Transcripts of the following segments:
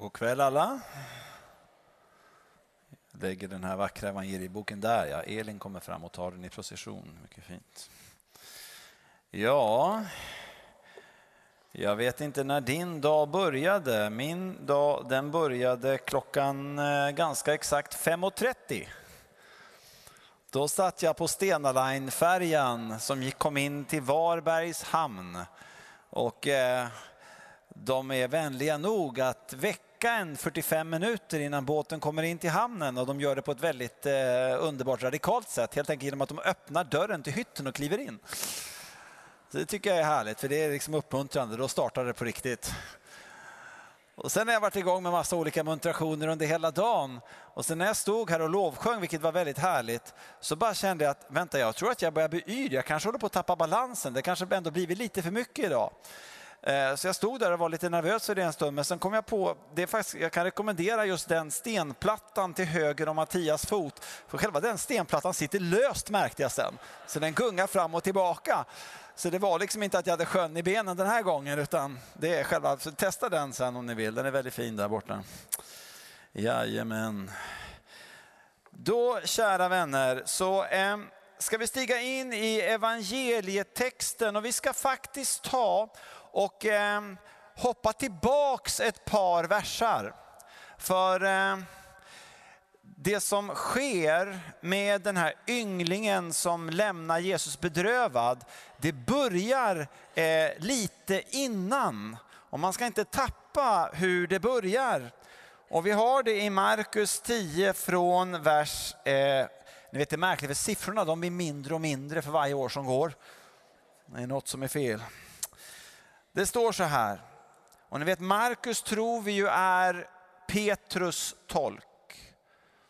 God kväll alla. Jag lägger den här vackra evangelieboken där. Ja. Elin kommer fram och tar den i procession. Mycket fint. Ja, jag vet inte när din dag började. Min dag den började klockan eh, ganska exakt 5.30. Då satt jag på Stena Line-färjan som kom in till Varbergs hamn. Och eh, de är vänliga nog att väcka en 45 minuter innan båten kommer in till hamnen och de gör det på ett väldigt eh, underbart radikalt sätt. Helt enkelt genom att de öppnar dörren till hytten och kliver in. Så det tycker jag är härligt för det är liksom uppmuntrande. Då startar det på riktigt. Och sen har jag varit igång med massa olika muntrationer under hela dagen. Och sen när jag stod här och lovsjöng, vilket var väldigt härligt, så bara kände jag att vänta, jag tror att jag börjar bli yr. Jag kanske håller på att tappa balansen. Det kanske ändå blivit lite för mycket idag. Eh, så jag stod där och var lite nervös för det en stund, men sen kom jag på, det är faktiskt, jag kan rekommendera just den stenplattan till höger om Mattias fot. För själva den stenplattan sitter löst märkte jag sen. Så den gungar fram och tillbaka. Så det var liksom inte att jag hade sjön i benen den här gången, utan det är själva, så testa den sen om ni vill. Den är väldigt fin där borta. Jajamän. Då, kära vänner, så eh, ska vi stiga in i evangelietexten och vi ska faktiskt ta och eh, hoppa tillbaks ett par versar. För eh, det som sker med den här ynglingen som lämnar Jesus bedrövad, det börjar eh, lite innan. Och man ska inte tappa hur det börjar. Och vi har det i Markus 10 från vers, eh, ni vet det är märkligt för siffrorna de blir mindre och mindre för varje år som går. Det är något som är fel. Det står så här, och ni vet Markus tror vi ju är Petrus tolk.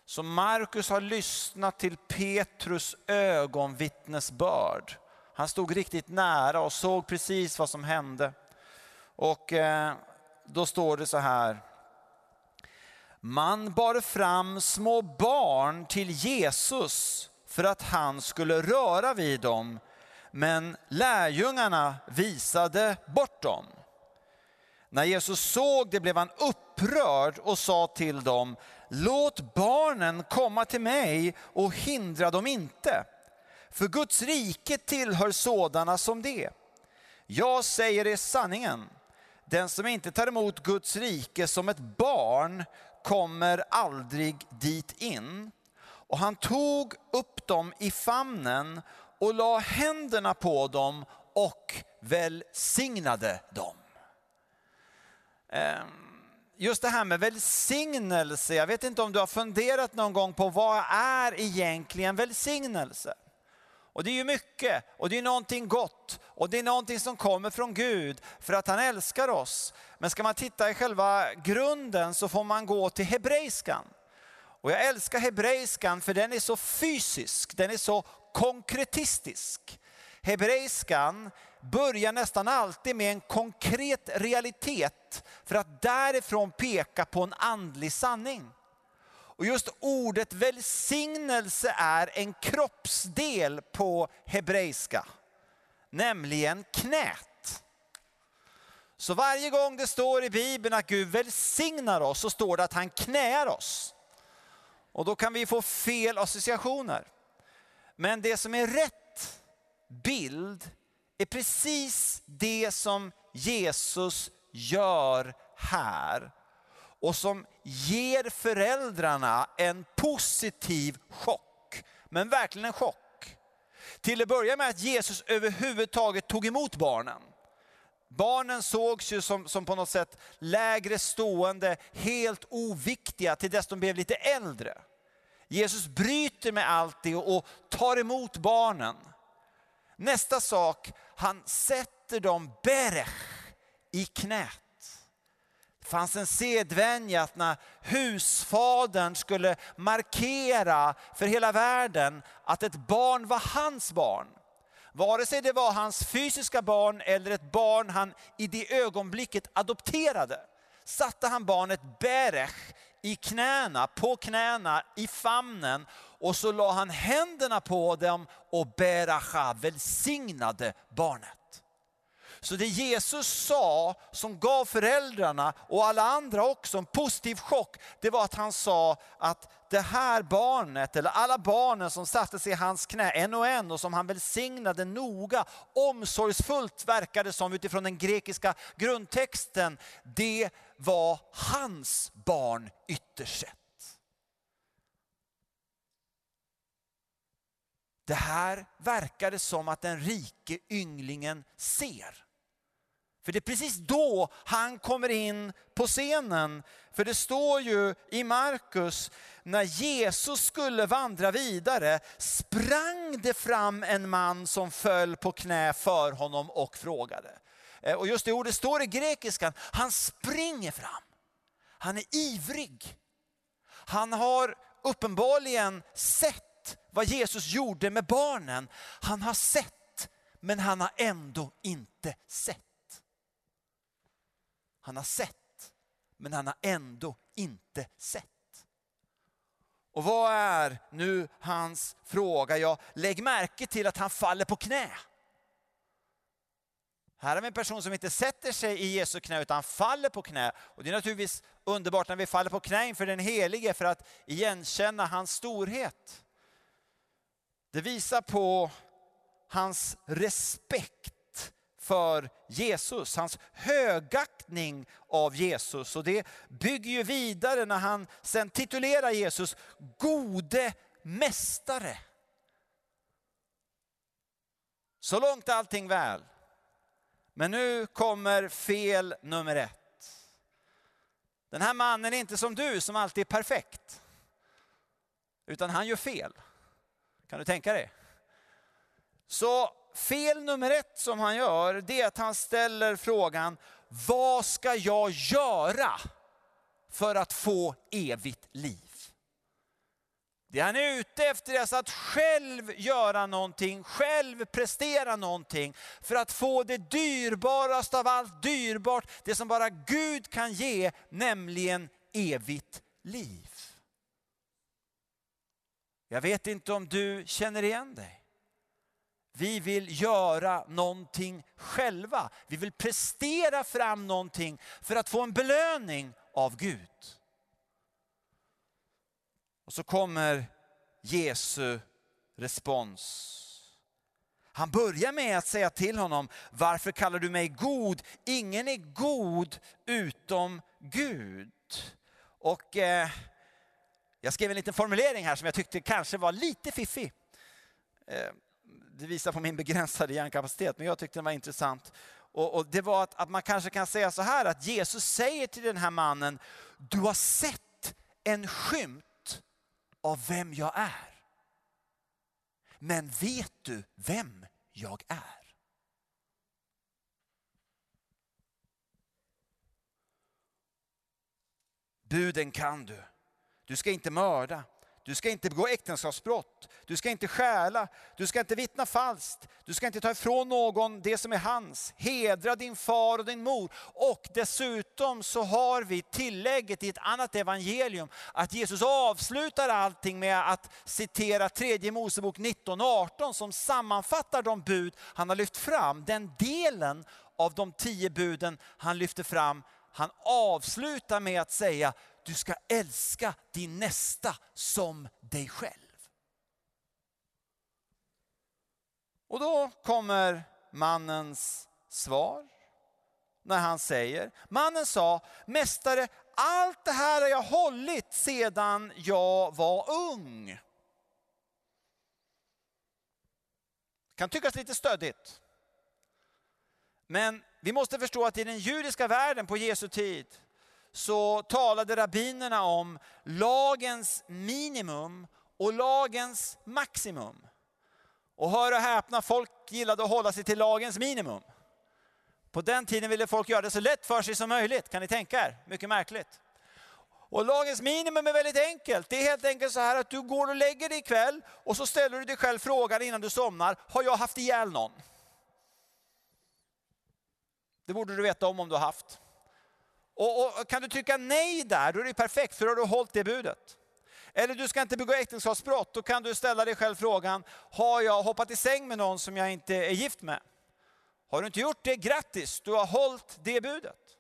Så Markus har lyssnat till Petrus ögonvittnesbörd. Han stod riktigt nära och såg precis vad som hände. Och eh, då står det så här. Man bar fram små barn till Jesus för att han skulle röra vid dem men lärjungarna visade bort dem. När Jesus såg det blev han upprörd och sa till dem, låt barnen komma till mig och hindra dem inte. För Guds rike tillhör sådana som det. Jag säger er sanningen, den som inte tar emot Guds rike som ett barn kommer aldrig dit in. Och han tog upp dem i famnen och la händerna på dem och välsignade dem. Ehm, just det här med välsignelse, jag vet inte om du har funderat någon gång på vad är egentligen välsignelse? Och det är ju mycket och det är någonting gott och det är någonting som kommer från Gud för att han älskar oss. Men ska man titta i själva grunden så får man gå till hebreiskan. Och jag älskar hebreiskan för den är så fysisk, den är så konkretistisk. Hebreiskan börjar nästan alltid med en konkret realitet för att därifrån peka på en andlig sanning. Och just ordet välsignelse är en kroppsdel på hebreiska, nämligen knät. Så varje gång det står i Bibeln att Gud välsignar oss så står det att han knäar oss. Och då kan vi få fel associationer. Men det som är rätt bild är precis det som Jesus gör här och som ger föräldrarna en positiv chock. Men verkligen en chock. Till att börja med att Jesus överhuvudtaget tog emot barnen. Barnen sågs ju som, som på något sätt lägre stående, helt oviktiga till dess de blev lite äldre. Jesus bryter med allt det och tar emot barnen. Nästa sak, han sätter dem berech i knät. Det fanns en sedvänja att när husfadern skulle markera för hela världen att ett barn var hans barn, vare sig det var hans fysiska barn eller ett barn han i det ögonblicket adopterade, satte han barnet berech i knäna, på knäna, i famnen och så la han händerna på dem och beracha, välsignade barnet. Så det Jesus sa, som gav föräldrarna och alla andra också en positiv chock, det var att han sa att det här barnet, eller alla barnen som satte sig i hans knä en och en och som han välsignade noga, omsorgsfullt verkade som utifrån den grekiska grundtexten, det var hans barn ytterst sett. Det här verkade som att den rike ynglingen ser. För det är precis då han kommer in på scenen. För det står ju i Markus, när Jesus skulle vandra vidare sprang det fram en man som föll på knä för honom och frågade. Eh, och just det ordet står i grekiskan, han springer fram. Han är ivrig. Han har uppenbarligen sett vad Jesus gjorde med barnen. Han har sett, men han har ändå inte sett. Han har sett, men han har ändå inte sett. Och vad är nu hans fråga? Ja, lägg märke till att han faller på knä. Här har vi en person som inte sätter sig i Jesu knä utan faller på knä. Och det är naturligtvis underbart när vi faller på knä inför den helige för att igenkänna hans storhet. Det visar på hans respekt för Jesus, hans högaktning av Jesus. Och det bygger ju vidare när han sen titulerar Jesus gode mästare. Så långt allting väl. Men nu kommer fel nummer ett. Den här mannen är inte som du som alltid är perfekt. Utan han gör fel. Kan du tänka dig? Så fel nummer ett som han gör, det är att han ställer frågan, vad ska jag göra för att få evigt liv? Det han är ute efter är alltså att själv göra någonting, själv prestera någonting för att få det dyrbaraste av allt dyrbart, det som bara Gud kan ge, nämligen evigt liv. Jag vet inte om du känner igen dig. Vi vill göra någonting själva. Vi vill prestera fram någonting för att få en belöning av Gud. Och så kommer Jesu respons. Han börjar med att säga till honom, varför kallar du mig god? Ingen är god utom Gud. Och eh, jag skrev en liten formulering här som jag tyckte kanske var lite fiffig. Eh, det visar på min begränsade hjärnkapacitet, men jag tyckte den var intressant. Och, och det var att, att, man kanske kan säga så här, att Jesus säger till den här mannen, du har sett en skymt av vem jag är. Men vet du vem jag är? Buden kan du. Du ska inte mörda. Du ska inte begå äktenskapsbrott. Du ska inte stjäla. Du ska inte vittna falskt. Du ska inte ta ifrån någon det som är hans. Hedra din far och din mor. Och dessutom så har vi tillägget i ett annat evangelium att Jesus avslutar allting med att citera tredje Mosebok 19.18, som sammanfattar de bud han har lyft fram. Den delen av de tio buden han lyfter fram han avslutar med att säga, du ska älska din nästa som dig själv. Och då kommer mannens svar när han säger, mannen sa, mästare, allt det här har jag hållit sedan jag var ung. Kan tyckas lite stödigt. Men vi måste förstå att i den judiska världen på Jesu tid så talade rabbinerna om lagens minimum och lagens maximum. Och hör och häpna, folk gillade att hålla sig till lagens minimum. På den tiden ville folk göra det så lätt för sig som möjligt, kan ni tänka er? Mycket märkligt. Och lagens minimum är väldigt enkelt. Det är helt enkelt så här att du går och lägger dig ikväll och så ställer du dig själv frågan innan du somnar, har jag haft ihjäl någon? Det borde du veta om om du har haft. Och, och, kan du tycka nej där, då är det perfekt, för då har du hållit det budet. Eller du ska inte begå äktenskapsbrott, då kan du ställa dig själv frågan, har jag hoppat i säng med någon som jag inte är gift med? Har du inte gjort det, grattis, du har hållit det budet.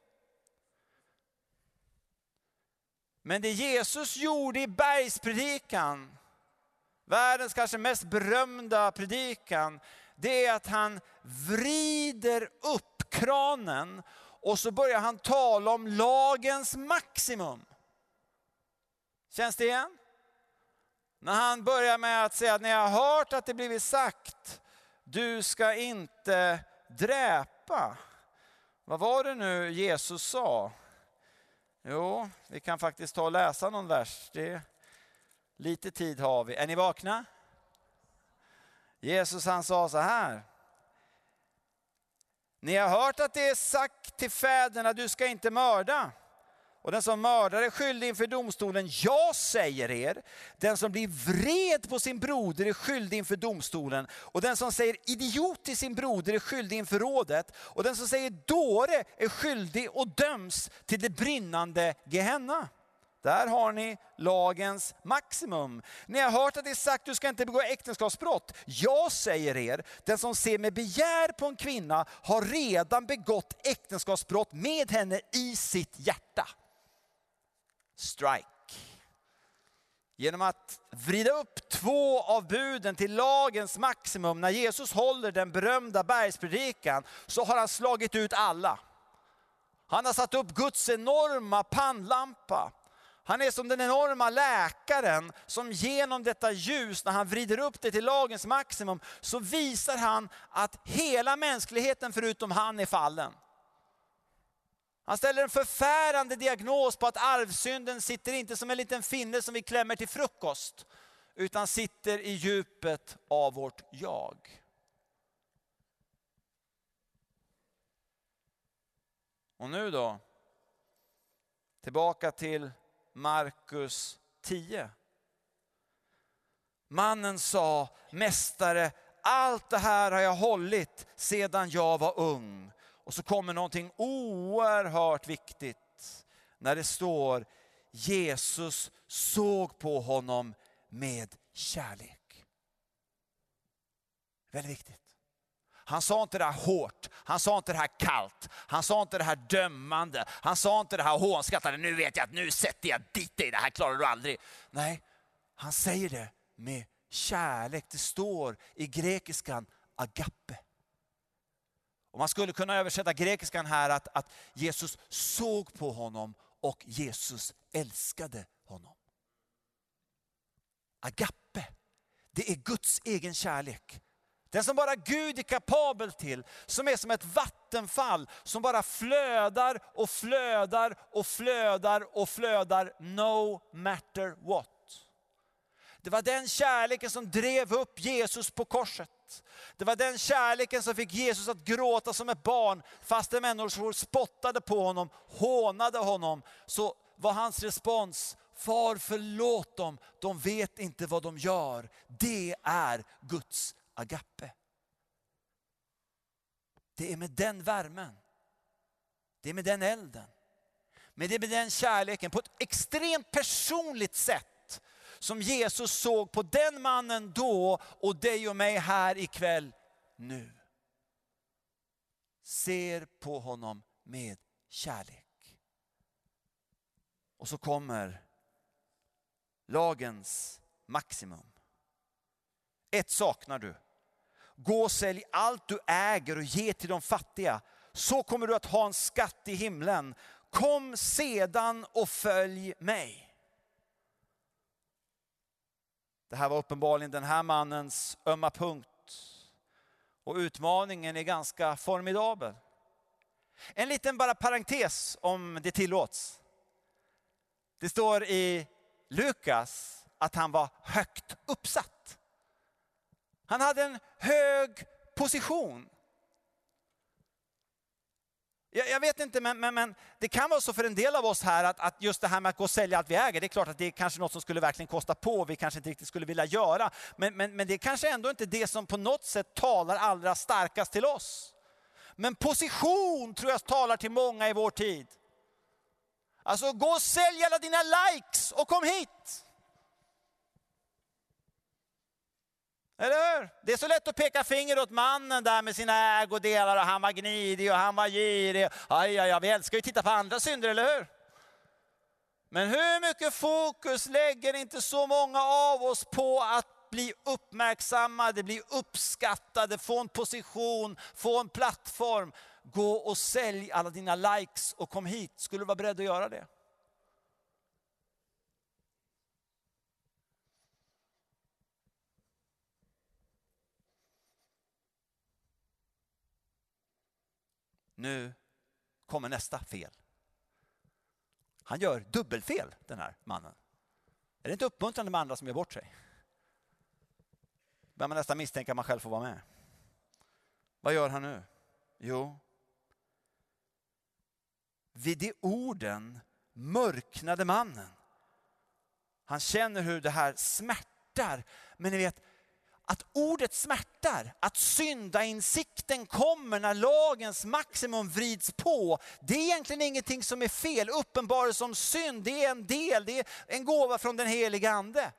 Men det Jesus gjorde i bergspredikan, världens kanske mest berömda predikan, det är att han vrider upp kranen och så börjar han tala om lagens maximum. Känns det igen? När han börjar med att säga att ni har hört att det blivit sagt, du ska inte dräpa. Vad var det nu Jesus sa? Jo, vi kan faktiskt ta och läsa någon vers. Det, lite tid har vi. Är ni vakna? Jesus han sa så här. Ni har hört att det är sagt till fäderna, du ska inte mörda. Och den som mördar är skyldig inför domstolen. Jag säger er, den som blir vred på sin broder är skyldig inför domstolen. Och den som säger idiot till sin broder är skyldig inför rådet. Och den som säger dåre är skyldig och döms till det brinnande Gehenna. Där har ni lagens maximum. Ni har hört att det är sagt du ska inte begå äktenskapsbrott. Jag säger er, den som ser med begär på en kvinna har redan begått äktenskapsbrott med henne i sitt hjärta strike. Genom att vrida upp två av buden till lagens maximum, när Jesus håller den berömda bergspredikan, så har han slagit ut alla. Han har satt upp Guds enorma pannlampa. Han är som den enorma läkaren som genom detta ljus, när han vrider upp det till lagens maximum, så visar han att hela mänskligheten förutom han är fallen. Han ställer en förfärande diagnos på att arvsynden sitter inte som en liten finne som vi klämmer till frukost, utan sitter i djupet av vårt jag. Och nu då, tillbaka till Markus 10. Mannen sa, Mästare, allt det här har jag hållit sedan jag var ung. Och så kommer någonting oerhört viktigt när det står Jesus såg på honom med kärlek. Väldigt viktigt. Han sa inte det här hårt, han sa inte det här kallt, han sa inte det här dömande, han sa inte det här hånskattande, nu vet jag att nu sätter jag dit dig, det här klarar du aldrig. Nej, han säger det med kärlek. Det står i grekiskan agape. Och man skulle kunna översätta grekiskan här att, att Jesus såg på honom och Jesus älskade honom. Agape, det är Guds egen kärlek. Den som bara Gud är kapabel till, som är som ett vattenfall som bara flödar och flödar och flödar och flödar no matter what. Det var den kärleken som drev upp Jesus på korset. Det var den kärleken som fick Jesus att gråta som ett barn fastän människor spottade på honom, hånade honom. Så var hans respons, Far förlåt dem, de vet inte vad de gör. Det är Guds agape. Det är med den värmen, det är med den elden, men det är med den kärleken på ett extremt personligt sätt som Jesus såg på den mannen då och dig och mig här ikväll nu. Ser på honom med kärlek. Och så kommer lagens maximum. Ett saknar du. Gå och sälj allt du äger och ge till de fattiga. Så kommer du att ha en skatt i himlen. Kom sedan och följ mig. Det här var uppenbarligen den här mannens ömma punkt. Och utmaningen är ganska formidabel. En liten bara parentes om det tillåts. Det står i Lukas att han var högt uppsatt. Han hade en hög position. Jag, jag, vet inte, men, men, men, det kan vara så för en del av oss här att, att, just det här med att gå och sälja allt vi äger, det är klart att det är kanske något som skulle verkligen kosta på, vi kanske inte riktigt skulle vilja göra. Men, men, men det är kanske ändå inte det som på något sätt talar allra starkast till oss. Men position tror jag talar till många i vår tid. Alltså gå och sälj alla dina likes och kom hit. Eller hur? Det är så lätt att peka finger åt mannen där med sina ägodelar och han var gnidig och han var girig. Aj, aj, aj, vi älskar ju att titta på andra synder, eller hur? Men hur mycket fokus lägger inte så många av oss på att bli uppmärksammade, bli uppskattade, få en position, få en plattform. Gå och sälj alla dina likes och kom hit. Skulle du vara beredd att göra det? Nu kommer nästa fel. Han gör dubbelfel den här mannen. Är det inte uppmuntrande med andra som gör bort sig? börjar man nästan misstänka att man själv får vara med. Vad gör han nu? Jo, vid de orden mörknade mannen. Han känner hur det här smärtar. Men ni vet, att ordet smärtar, att syndainsikten kommer när lagens maximum vrids på. Det är egentligen ingenting som är fel. Uppenbarelse om synd, det är en del, det är en gåva från den heliga ande.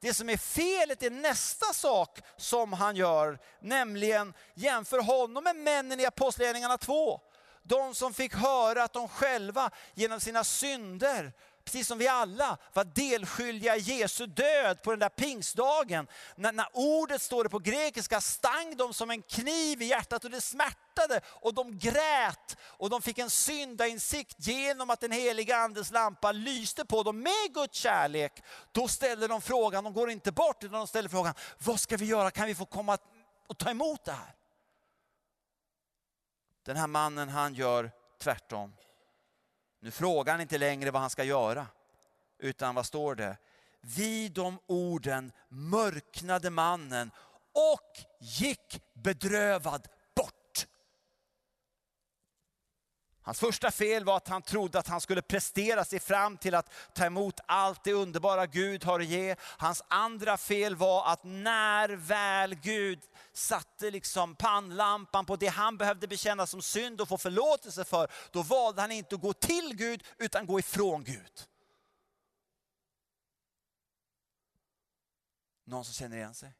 Det som är felet är nästa sak som han gör, nämligen jämför honom med männen i Apostlagärningarna 2. De som fick höra att de själva genom sina synder precis som vi alla var delskyldiga i Jesu död på den där pingstdagen. När, när ordet står det på grekiska stang de som en kniv i hjärtat och det smärtade och de grät och de fick en syndainsikt genom att den heliga andes lampa lyste på dem med Guds kärlek. Då ställer de frågan, de går inte bort utan de ställer frågan, vad ska vi göra? Kan vi få komma och ta emot det här? Den här mannen han gör tvärtom. Nu frågar han inte längre vad han ska göra. Utan vad står det? Vid de orden mörknade mannen och gick bedrövad bort. Hans första fel var att han trodde att han skulle prestera sig fram till att ta emot allt det underbara Gud har att ge. Hans andra fel var att när väl Gud satte liksom pannlampan på det han behövde bekänna som synd och få förlåtelse för, då valde han inte att gå till Gud utan gå ifrån Gud. Någon som känner igen sig?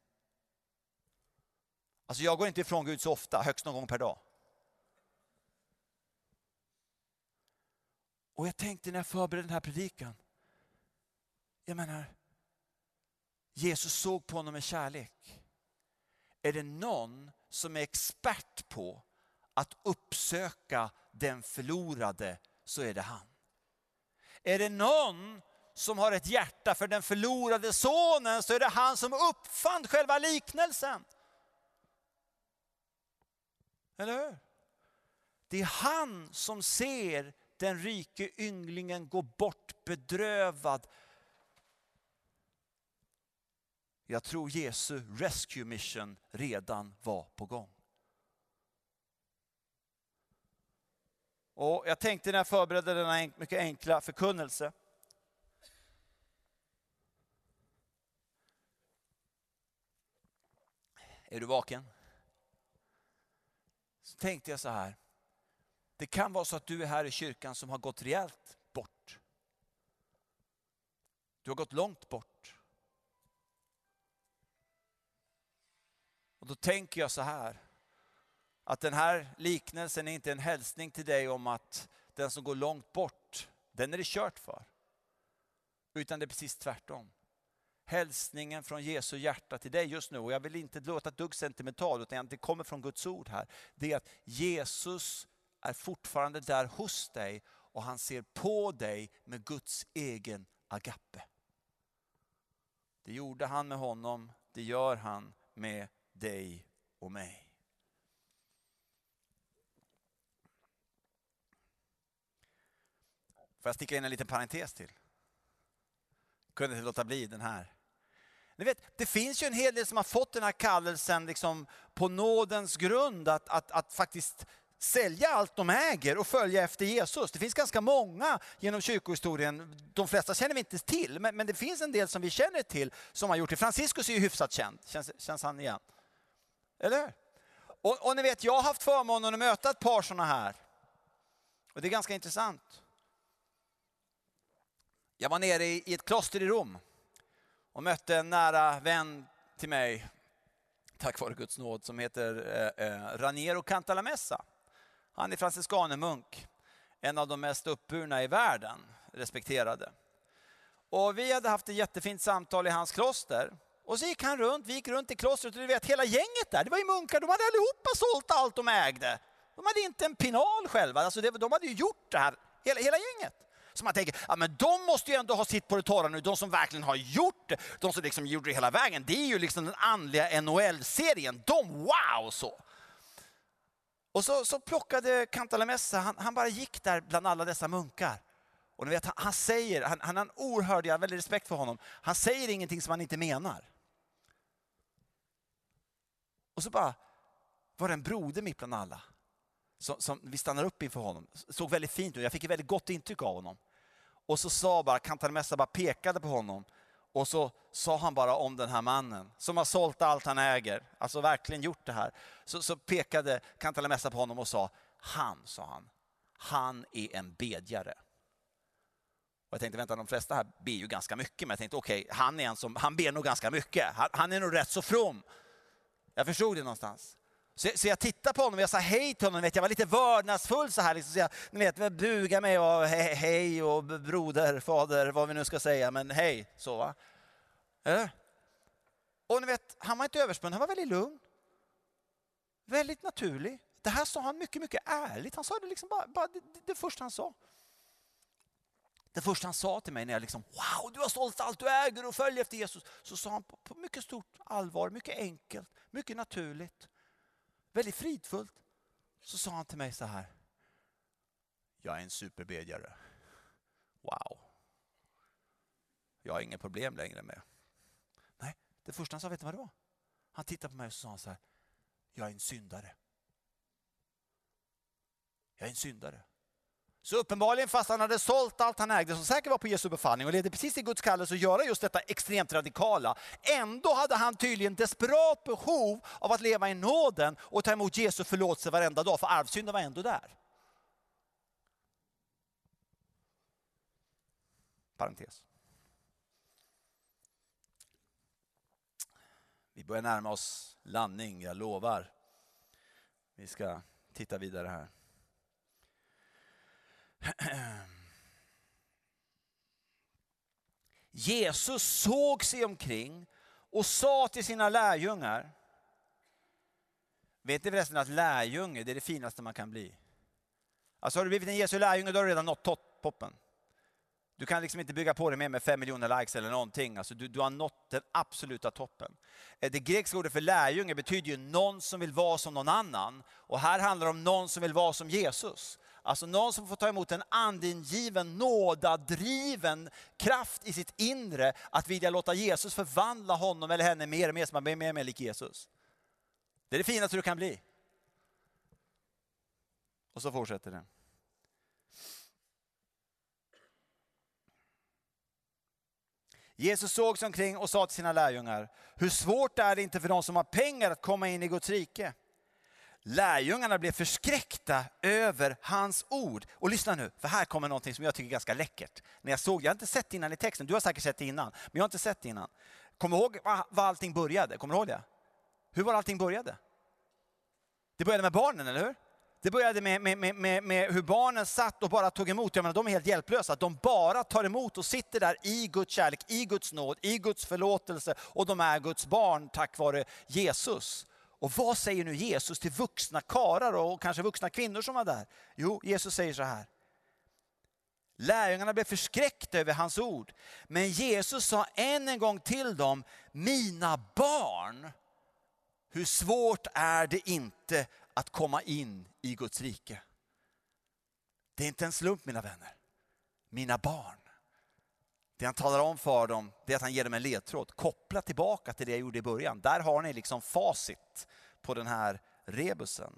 Alltså jag går inte ifrån Gud så ofta, högst någon gång per dag. Och jag tänkte när jag förberedde den här predikan, jag menar, Jesus såg på honom med kärlek. Är det någon som är expert på att uppsöka den förlorade så är det han. Är det någon som har ett hjärta för den förlorade sonen så är det han som uppfann själva liknelsen. Eller hur? Det är han som ser den rike ynglingen gå bort bedrövad. Jag tror Jesu rescue mission redan var på gång. Och jag tänkte när jag förberedde denna mycket enkla förkunnelse. Är du vaken? Så tänkte jag så här. Det kan vara så att du är här i kyrkan som har gått rejält bort. Du har gått långt bort. Och då tänker jag så här, att den här liknelsen är inte en hälsning till dig om att den som går långt bort, den är det kört för. Utan det är precis tvärtom. Hälsningen från Jesu hjärta till dig just nu, och jag vill inte låta ett dugg sentimental, utan det kommer från Guds ord här. Det är att Jesus är fortfarande där hos dig och han ser på dig med Guds egen agape. Det gjorde han med honom, det gör han med dig och mig. Får jag sticka in en liten parentes till? Kunde inte låta bli den här. Ni vet, det finns ju en hel del som har fått den här kallelsen liksom på nådens grund att, att, att faktiskt sälja allt de äger och följa efter Jesus. Det finns ganska många genom kyrkohistorien, de flesta känner vi inte till, men, men det finns en del som vi känner till som har gjort det. Franciscus är ju hyfsat känd, känns, känns han igen? Eller och, och ni vet, jag har haft förmånen att möta ett par sådana här. Och det är ganska intressant. Jag var nere i, i ett kloster i Rom och mötte en nära vän till mig tack vare Guds nåd, som heter eh, eh, Raniero Cantalamessa. Han är franciskanermunk, en av de mest uppburna i världen, respekterade. Och vi hade haft ett jättefint samtal i hans kloster. Och så gick han runt, vi gick runt i klostret och du vet hela gänget där, det var ju munkar, de hade allihopa sålt allt de ägde. De hade inte en pinal själva, alltså det, de hade ju gjort det här, hela, hela gänget. Så man tänker, ja, men de måste ju ändå ha sitt på det torra nu, de som verkligen har gjort det, de som liksom gjorde det hela vägen. Det är ju liksom den andliga NHL-serien, de wow så. Och så, så plockade Cantalamessa, han, han bara gick där bland alla dessa munkar. Och ni vet, han, han säger, han, han har en oerhörd, jag har väldigt respekt för honom, han säger ingenting som han inte menar. Och så bara var det en broder mitt bland alla. Som, som, vi stannar upp inför honom. Såg väldigt fint ut, jag fick ett väldigt gott intryck av honom. Och så sa bara, Cantalamessa bara pekade på honom. Och så sa han bara om den här mannen som har sålt allt han äger, alltså verkligen gjort det här. Så, så pekade kantarellmästaren på honom och sa, han, sa han, han är en bedjare. Och jag tänkte, vänta, de flesta här ber ju ganska mycket, men jag tänkte, okej, okay, han är en som, han ber nog ganska mycket. Han, han, är nog rätt så from. Jag förstod det någonstans. Så, så jag tittade på honom och jag sa hej till honom, vet, jag var lite vördnadsfull så här. Liksom, så jag, ni vet, buga mig och hej, hej och broder, fader, vad vi nu ska säga, men hej, så va. Eller? Och ni vet, han var inte överspänd, han var väldigt lugn. Väldigt naturlig. Det här sa han mycket, mycket ärligt. Han sa det liksom bara, bara det, det, det första han sa. Det första han sa till mig när jag liksom, wow, du har sålt allt du äger och följer efter Jesus. Så sa han på, på mycket stort allvar, mycket enkelt, mycket naturligt, väldigt fridfullt. Så sa han till mig så här, jag är en superbedjare. Wow. Jag har inga problem längre med. Nej, det första han sa, vet du vad det var? Han tittade på mig och sa så här, jag är en syndare. Jag är en syndare. Så uppenbarligen fast han hade sålt allt han ägde, som säkert var på Jesu befallning och ledde precis till Guds kallelse att göra just detta extremt radikala. Ändå hade han tydligen desperat behov av att leva i nåden och ta emot Jesu förlåtelse varenda dag, för arvsynden var ändå där. Parentes. Vi börjar närma oss landning, jag lovar. Vi ska titta vidare här. Jesus såg sig omkring och sa till sina lärjungar, vet ni förresten att lärjunge det är det finaste man kan bli? Alltså har du blivit en Jesu lärjunge då har du redan nått toppen. Du kan liksom inte bygga på det mer med fem miljoner likes eller någonting. Alltså du, du har nått den absoluta toppen. Eh, det grekiska ordet för lärjunge betyder ju någon som vill vara som någon annan. Och här handlar det om någon som vill vara som Jesus. Alltså någon som får ta emot en andingiven, nådadriven kraft i sitt inre att vilja låta Jesus förvandla honom eller henne mer och mer så man blir mer och mer lik Jesus. Det är det finaste du kan bli. Och så fortsätter det. Jesus såg sig omkring och sa till sina lärjungar, hur svårt är det inte för de som har pengar att komma in i Guds rike? Lärjungarna blev förskräckta över hans ord. Och lyssna nu, för här kommer någonting som jag tycker är ganska läckert. När jag såg, jag har inte sett det innan i texten, du har säkert sett det innan, men jag har inte sett det innan. Kommer du ihåg var allting började? Kommer du ihåg det? Hur var allting började? Det började med barnen, eller hur? Det började med, med, med, med, hur barnen satt och bara tog emot. Jag menar, de är helt hjälplösa. De bara tar emot och sitter där i Guds kärlek, i Guds nåd, i Guds förlåtelse. Och de är Guds barn tack vare Jesus. Och vad säger nu Jesus till vuxna karar och kanske vuxna kvinnor som var där? Jo, Jesus säger så här. Lärjungarna blev förskräckta över hans ord. Men Jesus sa än en gång till dem, mina barn, hur svårt är det inte att komma in i Guds rike? Det är inte en slump mina vänner. Mina barn. Det han talar om för dem, det är att han ger dem en ledtråd. Koppla tillbaka till det jag gjorde i början. Där har ni liksom facit på den här rebusen.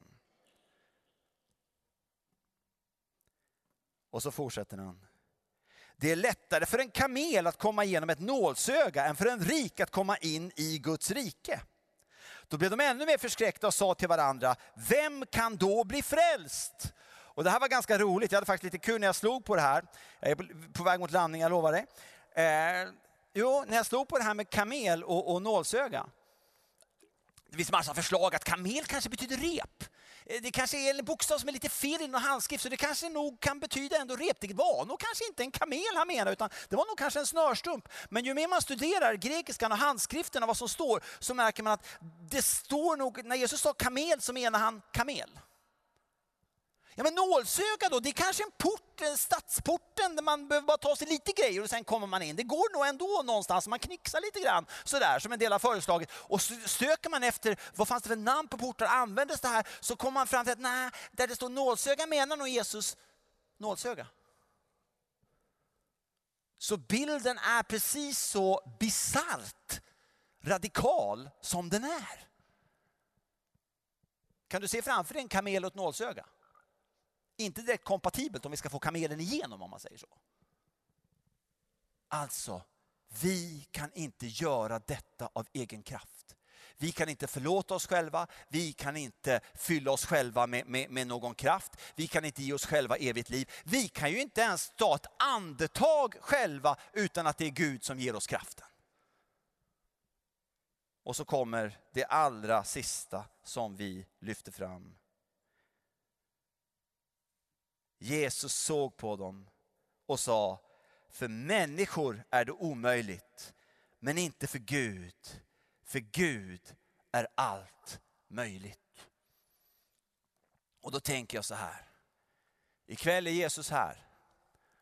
Och så fortsätter han. Det är lättare för en kamel att komma igenom ett nålsöga än för en rik att komma in i Guds rike. Då blev de ännu mer förskräckta och sa till varandra, vem kan då bli frälst? Och det här var ganska roligt, jag hade faktiskt lite kul när jag slog på det här. Jag är på väg mot landning, jag lovar dig. Eh, jo, när jag slog på det här med kamel och, och nålsöga. Det finns massa förslag att kamel kanske betyder rep. Eh, det kanske är en bokstav som är lite fel i någon handskrift, så det kanske nog kan betyda ändå rep. Det var nog kanske inte en kamel han menade, utan det var nog kanske en snörstump. Men ju mer man studerar grekiskan och handskriften och vad som står, så märker man att det står nog, när Jesus sa kamel så menar han kamel. Ja men nålsöga då, det är kanske en port, en stadsporten där man behöver bara ta sig lite grejer och sen kommer man in. Det går nog ändå någonstans, man knixar lite grann sådär som en del har föreslagit. Och söker man efter vad fanns det för namn på portar, användes det här? Så kommer man fram till att nej, där det står nålsöga menar nog Jesus nålsöga. Så bilden är precis så bisarrt radikal som den är. Kan du se framför dig en kamel och ett nålsöga? Inte direkt kompatibelt om vi ska få kamelen igenom om man säger så. Alltså, vi kan inte göra detta av egen kraft. Vi kan inte förlåta oss själva, vi kan inte fylla oss själva med, med, med, någon kraft, vi kan inte ge oss själva evigt liv. Vi kan ju inte ens ta ett andetag själva utan att det är Gud som ger oss kraften. Och så kommer det allra sista som vi lyfter fram Jesus såg på dem och sa, för människor är det omöjligt, men inte för Gud. För Gud är allt möjligt. Och då tänker jag så här, ikväll är Jesus här.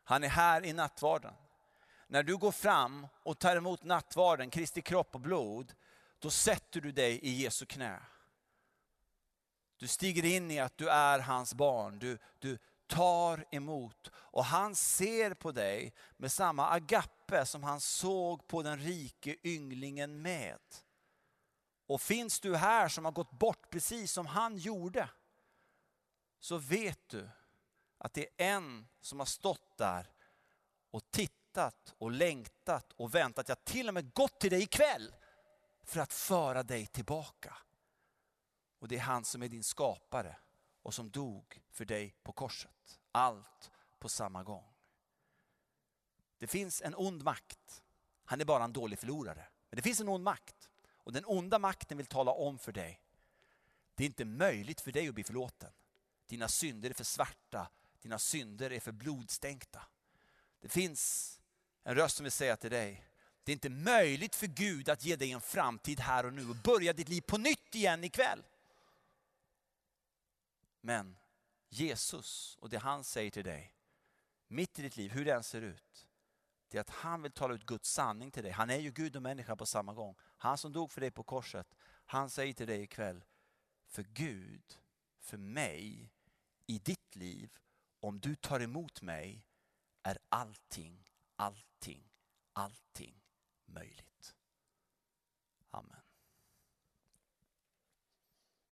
Han är här i nattvarden. När du går fram och tar emot nattvarden, Kristi kropp och blod, då sätter du dig i Jesu knä. Du stiger in i att du är hans barn. Du, du, tar emot. Och han ser på dig med samma agape som han såg på den rike ynglingen med. Och finns du här som har gått bort precis som han gjorde, så vet du att det är en som har stått där och tittat och längtat och väntat, ja till och med gått till dig ikväll för att föra dig tillbaka. Och det är han som är din skapare och som dog för dig på korset. Allt på samma gång. Det finns en ond makt. Han är bara en dålig förlorare. Men det finns en ond makt. Och den onda makten vill tala om för dig. Det är inte möjligt för dig att bli förlåten. Dina synder är för svarta. Dina synder är för blodstänkta. Det finns en röst som vill säga till dig, det är inte möjligt för Gud att ge dig en framtid här och nu och börja ditt liv på nytt igen ikväll. Men Jesus och det han säger till dig, mitt i ditt liv, hur det än ser ut, det är att han vill tala ut Guds sanning till dig. Han är ju Gud och människa på samma gång. Han som dog för dig på korset, han säger till dig ikväll, för Gud, för mig, i ditt liv, om du tar emot mig, är allting, allting, allting möjligt. Amen.